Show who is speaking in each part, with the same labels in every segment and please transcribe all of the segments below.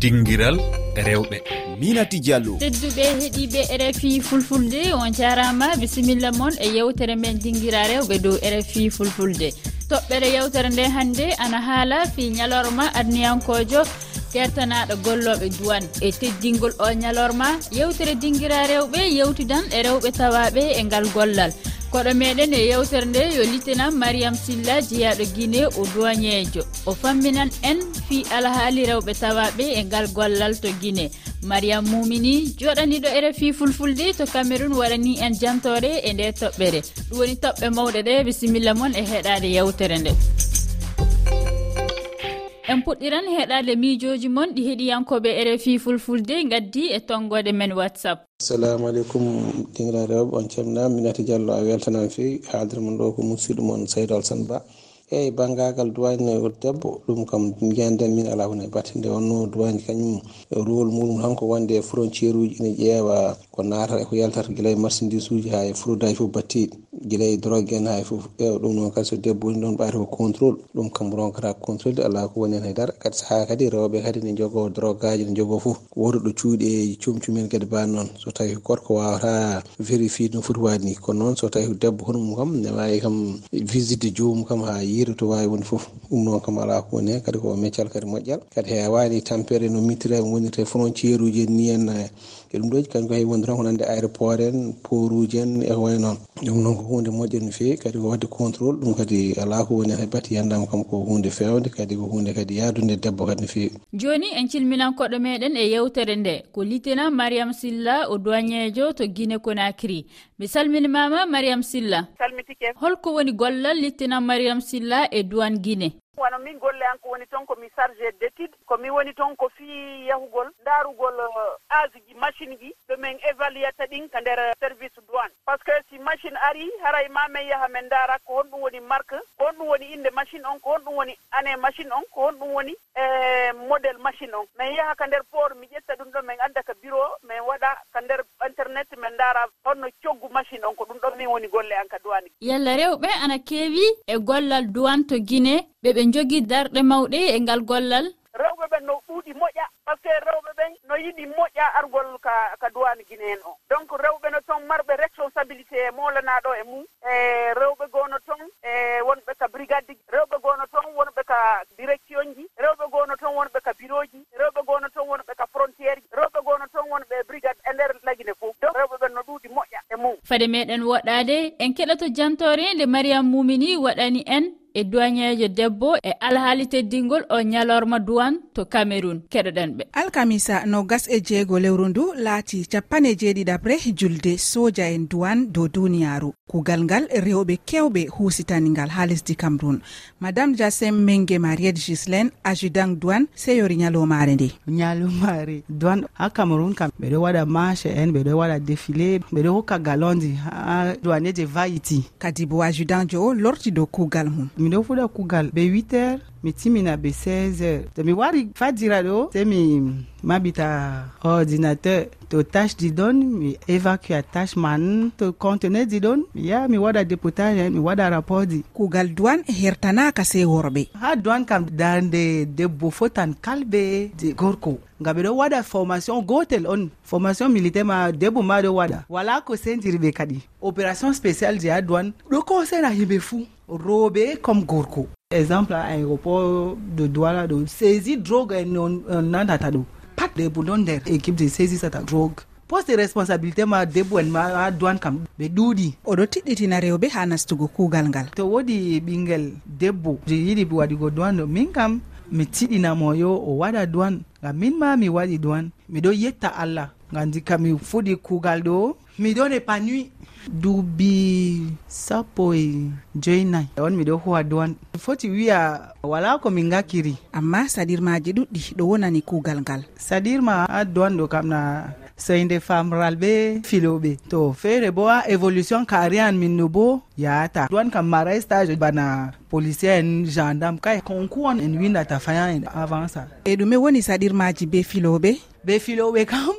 Speaker 1: dinguiral rewɓe.
Speaker 2: Minati diallo
Speaker 3: tedduɓe heeɗiɓe rfi fulfulde on jarama bisimilla moon e yewtere men dinguira rewɓe dow rfi fulfulde. Toɓɓere yewtere nde hannde ana haala fi ñalorma adniyankojo kertanaɗo golloɓe duwan. E teddingol o ñalorma yewtere dinguira rewɓe yewtidan e rewɓe tawaɓe e ngal gollal. koɗo meɗen e yewtere nde yo littenam mariame silla jeyaɗo guine o duwañejo o famminan en fi alhaali rewɓe tawaɓe e ngal gollal to guine mariam mumini joɗaniɗo e refi fulfulde to cameron waɗani en jantore e nde toɓɓere. Ɗum woni toɓɓe mawɗe ɗe bisimilla moon e heɗade yewtere nde. en puɗɗiran heɗade miijoji moon ɗi heɗiyankoɓe rfi fulfulde gaddi e tonggode men whatsapp.
Speaker 4: Assalamu aleykum dingraɗe ob on camna minati diallo a weltanama fewi haaldere mon ɗo ko musidɗo moon saydou alsane ba. eyyi bangagal duwani debbo ɗum kam jiyanidan min ala wona batte. Nde wonno duwani kañum rôle muɗum tan ko wonde e frontiére uji ene ƴeewa ko natata eko yaltata guila e marchandise uji ha e frodaji foof battiɗi guila e drogue en ha e foof ƴeewa ɗum noon kadi so debbo woni ɗon ɓaati ko contrôle ɗum kam ronkata contrôle ala ko woni hen haydara. Kadi saaha kadi rewɓe kadi ne jogo drogue aji ne jogo foof woto ɗo cuuɗi e cumcumen kadi bani noon. So tawi gorko wawata vérifié no foti wadi ni kono noon so tawi debbo hono mum kam ne wawi kam visite jomum kam ha yi yiɗo to wawi woni foof ɗum noon kam ala ko woni hen kadi ko meccal kadi moƴƴal kadi hewani tampere no mitire wonirte frontiére uji ni en e ɗum ɗoji kañum ko heewi wonde tan wonande aéroport en port uji en e way noon. Ɗum noon ko hunde moƴƴere no fewi kadi ko wadde contrôle ɗum kadi ala ko woni hay batti yandama kam ko hunde fewde kadi ko hunde kadi yaadude e debbo kadi no fewi
Speaker 3: joni en calminankoɗo meɗen e yewtere nde ko lieutenant mariame silla o doñejo to guine conakry. Mi salminimama mariame silla
Speaker 5: salmitike.
Speaker 3: Holko woni gollal lieutenant mariame silla e duwan guine
Speaker 5: wono min golle an ko woni toon ko mi chargé d' étude ko mi woni toon ko fii yahugol ndaarugol euh, age ji machine ji ɗomin évaluata ɗin ko nder service douane. Par ce que si machine ari haray ma min yaha min ndaara ko honɗum woni marque ko honɗum woni innde machine on ko honɗum woni année machine on ko honɗum woni e modèle machine on. Min yaha ka nder port mi ƴetta ɗum ɗo min annda ka bureau min waɗa ka nder internet min ndaara holno coggu machine on ko ɗum ɗon min woni golle an ka douane.
Speaker 3: Yalla rewɓe ana keewi e gollal douane to guine ɓe ɓe jogii darɗe mawɗe e ngal gollal?
Speaker 5: Rewɓe ɓen no ɗuuɗi moƴƴa par ce que rewɓe ɓen no yiɗi moƴƴa argol ka ka duwani guine en o. Donc rewɓe no toon marɓe responsabilité e molanaɗo e mum. E rewɓe gono toon e wonɓe ka brigade ji rewɓe gono toon wonɓe ka direction ji rewɓe gono toon wonɓe ka bureau ji rewɓe gono toon wonɓe ka frontiére ji rewɓe gono toon wonɓe brigade e nder lagine fof donc rewɓe ɓen no ɗuuɗi moƴƴa e mum.
Speaker 3: Fade meɗen woɗɗade en keɗoto jantore nde mariame mumini waɗani en. e duwañeejo debbo e alhaali teddingol o ñalorma duwan to cameron keɗoɗen ɓe.
Speaker 6: Alkamisa no gas e jeego lewru ndu laati capanɗe jeeɗiɗaɓre julde soja en duwan dow duniyaaru. Kuugal ngal rewɓe kewɓe huusitani ngal haa lesdi cameron madame jasem menge mariet gislin ajudant duwan seyori ñalowmaare nde.
Speaker 7: Ñalowmaare duwan haa cameron kam. Ɓeɗo waɗa marche en ɓeɗo waɗa défilé ɓeɗo hokka galonji haa duwaneje vayiti
Speaker 6: kadi bo ajudant jo o lorti dow kuugal mum.
Speaker 7: miɗo fuɗa kugal ɓe 8 heures mi timina ɓe 16 heures. To mi wari fajira ɗo se mi maɓita ordinateur. To tache ɗi ɗon mi évacue a tache man. To conteneur ɗi ɗon mi yaha mi waɗa dépotage en mi waɗa rapport ji
Speaker 6: kuugal duwan e hertanaka se worɓe.
Speaker 7: Ha duwan kam darde debbo fotan kalbe je gorko. Ngam ɓeɗo waɗa formation gotel on. Formation militaire ma debbo ma ɗo waɗa. Wala ko sendiriɓe kadi opération spécial je ha duwan ɗo kosena yimɓe fuu rooɓe comme gorko. exemple aéroport de douala ɗo saisi drogue en euh, nandata ɗo pat debbo ɗon nder équipe de saisisata drogue. Poste responsabilité ma debbo en ma ha dowan kam ɓe ɗuuɗi
Speaker 6: oɗo tiɗɗitina rewɓe ha nastugo kuugal ngal.
Speaker 7: To woodi ɓinguel debbo. Je yiɗi waɗugo dowan ɗo min kam mi tiɗinamo yo o waɗa dowan ngam min ma mi waɗi dowan miɗo yetta allah. Ngam jikka mi fuɗi kuugal ɗo miɗon épanoui duuɓi sappo e joynayi. On miɗo huwa duwan. Foti wiya wala komin gakkiri
Speaker 6: amma saɗirmaji ɗuɗɗi ɗo wonani kuugal ngal.
Speaker 7: Saɗirma ha duwan ɗo kam na soyde famral ɓe filoɓe. To feere bo ha évolution kari an min no bo yahata duwan kam maray stage bana policier en gendarme kay. Konku on en windata fayan en avance. A
Speaker 6: e ɗume woni saɗirmaji be filoɓe?
Speaker 7: Be filoɓe kam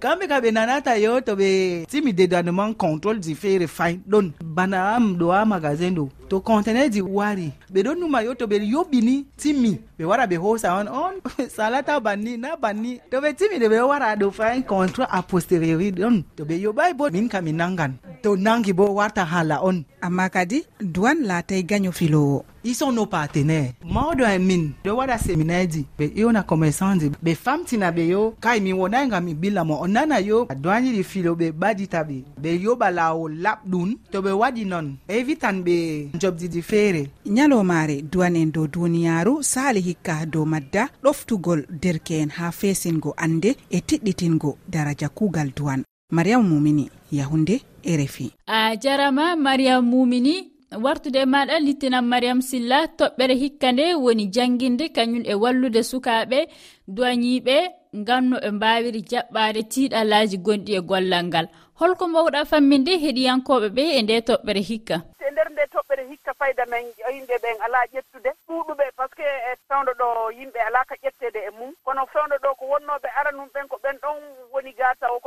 Speaker 7: kamɓe ka ɓe nanata yo to ɓe timi dédouanement contrôle ji feere fayn ɗon bana am ɗo ha magasin ɗo. to contenaire ji wari. Ɓe ɗon numa yo to ɓe yoɓɓini timmi. Ɓe wara ɓe hosa on on salata banni na banni. To ɓe timmide ɓe wara ɗo fayin contrat a posteriori ɗon. To ɓe yoɓai bo min kam mi nangan. To nangi bo warta hala on.
Speaker 6: Amma kadi duwan laatay gaño filowo.
Speaker 7: Ils sont nos partenaires. Mawɗo e min ɗo waɗa séminaire ji. Ɓe ƴewna commerçant ji. Ɓe famtina ɓe yo kay min wonayi gam mi ɓilla mo. O nana yo doañiɗi filo ɓe ɓaɗita ɓe. Ɓe yoɓa lawol laɓɗum to ɓe waɗi noon evitan ɓe jobdiji feere.
Speaker 6: Ñalowmaare duwanen dow duniyaaru sali hikka dow madda ɗoftugol derke'en ha feesingo annde e tiɗɗitingo daraja kuugal duwan. Mariyam mumini yahunde e refi
Speaker 3: a jarama mariyam mumini wartude maɗa littinan mariyam silla toɓɓere hikka nde woni janguinde kañum e wallude sukaɓe duwañiɓe ngam no ɓe mbawiri jaɓɓade tiiɗalaji gonɗi e gollal ngal. Holko mbawɗa famminde heɗiyankoɓe ɓe e nde toɓɓere hikka.
Speaker 5: E nder nde toɓɓere hikka fayda men yimɓe ɓen ala ƴettude. Ɗuɗuɓe par ce que e fewdo ɗo yimɓe ala ka ƴettede e mum. Kono fewdo ɗo ko wonnoɓe aranum ɓen ko ɓen ɗon woni gata o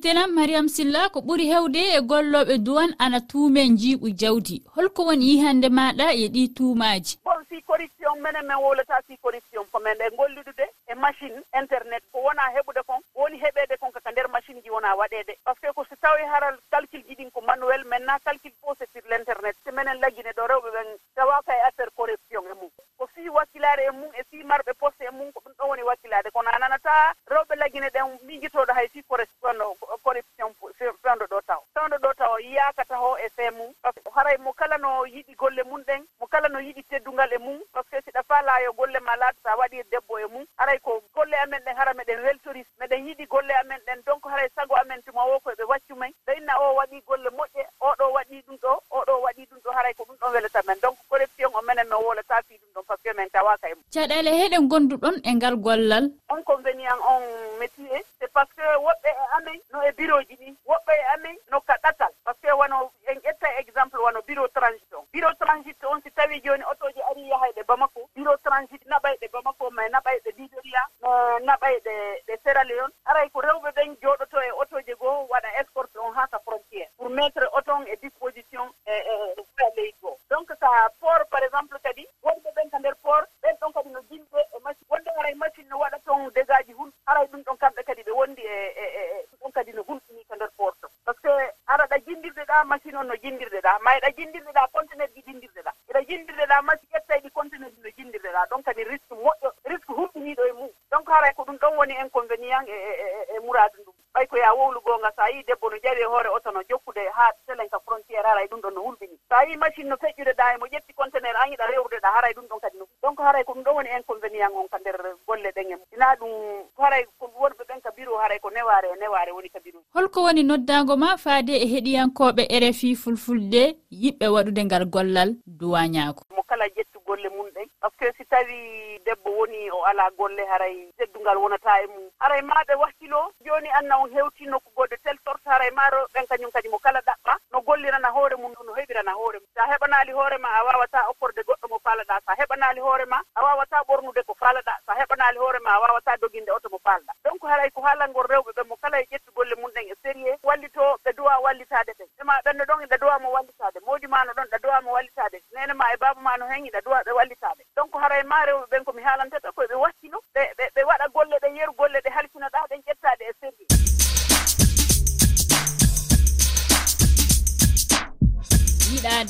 Speaker 3: hettitanam mariam silla ko ɓuri hewde e golloɓe duwan ana tuumen jiiɓu jawdi. Holko woni yihande maɗa e ɗi tuumaji
Speaker 5: bon si corruption menen min wowlata si corruption ko men e gollidude e machine internet ko wona heɓude kon woni heɓede kon kaka nder machine ji wona waɗede par ce que ko so tawi haral calcule ji ɗin ko manuel maintenant calcule fo c'est sur l' internet so menen laggine ɗo rewɓe ɓen tawaka e affaire corruption e mum. Ko fi wakkilare e mum yakata ho e fee mum par ce que haray mo kala no yiɗi golle mum ɗen mo kala no yiɗi teddungal e mum par ce que siɗa fa laayo golle ma laata so a waɗi e debbo e mum haray ko golle amen ɗen hara meɗen weltori meɗen yiɗi golle amen ɗen. Donc haray sago amen tuma wo koyeɓe waccu men. So inna o waɗi golle moƴƴe oɗo waɗi ɗum ɗo oɗo waɗi ɗum ɗo haray ko ɗum ɗon welata men. Donc collection o menen min wolata fi ɗum ɗon par ce que min tawaka e mum
Speaker 3: caɗele heɗen gonduɗon e ngal gollal?
Speaker 5: On convenient on métier. C'est par ce que woɓɓe e amen no e bureau ji ɗi woɓɓe e amen no ka ɗatal. te wano en ƴetta exemple wano bureau transit on bureau transit on si tawi jooni otoji ari yahayɗe bamako bureau transit naɓayɗe bamako ma naɓayɗe ɗe libéria no naɓay ɗe ɗe séra leon aray ko rewɓe ɓen jooɗoto e otoji goo waɗa escorte on haa ka frontiére pour mettre oton e disposition e e, e, e leydi goo. Donc ka port par exemple kadi wonɓe ɓen ka nder port ɓen ɗon kadi no jimɓe e machine wonde aray machine no waɗa ton dégaji hun aray ɗum ɗon kamɓe kadi ɓe wondi e e, e ɗum ɗon kadi no hun mbaɗɗa machine on no jinndirɗeɗa ma eɗa jinndirɗeɗa contenaire ji jinndirɗeɗa eɗa jinndirɗeɗa machine ƴettay ɗi contenaire ji no jinndirɗeɗa donc kadi risque moƴƴo risque hulɗiniɗo e mum. Donc haray ko ɗum ɗon woni inconvénient e, e e muradu ndum ɓay ko ya wowlu goonga so a yii debbo no jawi e hoore oto no jokkude haa selenka frontiére haray ɗum ɗon no hulɓini. So a yii machine no feƴƴude feƴƴudeɗa hemo ƴetti contenaire an yiɗa rewrudeɗa haray ɗum ɗon kadi no. Donc haray ko ɗum ɗon woni inconvénient on ka nder golle ɗen e mum ina ɗum haray ko won kabiru haray e ko neware e neware woni kabiru
Speaker 3: holko woni noddago ma faade e heɗiyankoɓe rfi fulfulde yiɓɓe waɗude ngal gollal duwañako
Speaker 5: mo kala ƴettu golle mum ɗen par ce que si tawi debbo woni o ala golle haray teddungal wonata e mum. Haray maɓe wakkilo joni anna on hewti nokku goɗɗo tel sorte haray maro ɓen kañum kadi mo kala ɗaɓɓa. No gollirana hoore mum no heɓirana hoore mum. Sa heɓanali hoorema a wawata okkorde goɗɗo faalaɗa so a heɓanali hoore ma a wawata ɓornude ko faalaɗa so a heɓanali hoore ma a wawata doginde oto mo faalaɗa donc haray ko haalangol rewɓe ɓen mo kala e ƴettu golle mum ɗen e série wallito ɓe duwa wallitade ɓen ema ɓenno ɗon e iɗa duwa mo wallitade modi ma no ɗon ɗa duwa mo wallitade. Nene ma e baba ma no hen iɗa duwa ɓe wallitade. Donc haray ma rewɓe ɓen komi haalante ɓe
Speaker 3: koye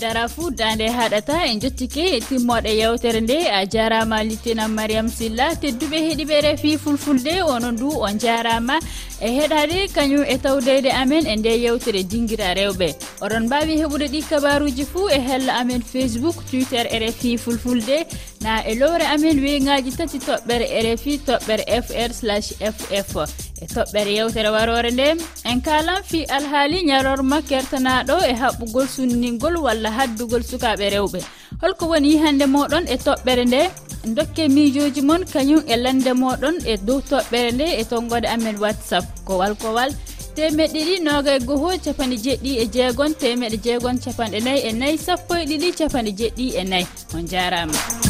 Speaker 3: dara fuu dande haɗata en jottike timmoɗe yewtere nde. A jarama littinam mariam silla tedduɓe heeɗiɓe refi fulfulde. Onon du on jarama e heɗade kañum e tawdeyde amen e nde yewtere dinguira rewɓe. Oɗon mbawi heɓude ɗi kabaruji fuu e hella amen facebook twitter e rfi fulfulde. na e lowre amin weeŋaaji tati toɓɓere e rfi toɓɓere fr ff e toɓɓere yewtere warore nde en kalan fi alhaali ñalorma kertanaɗo e haɓɓugol sunningol walla haddugol sukaɓe rewɓe. Holko woni hande moɗon e toɓɓere nde dokke miijoji moon kañum e lande moɗon e dow toɓɓere nde e tongode amen whatsapp. Kowal kowal. Temeɗe ɗiɗi noga e goho capanɗe jeɗɗi e jeegon temeɗe jeegon capanɗe nayyi e nayyi sappo e ɗiɗi capanɗe jeɗɗi e nayyi. On jarama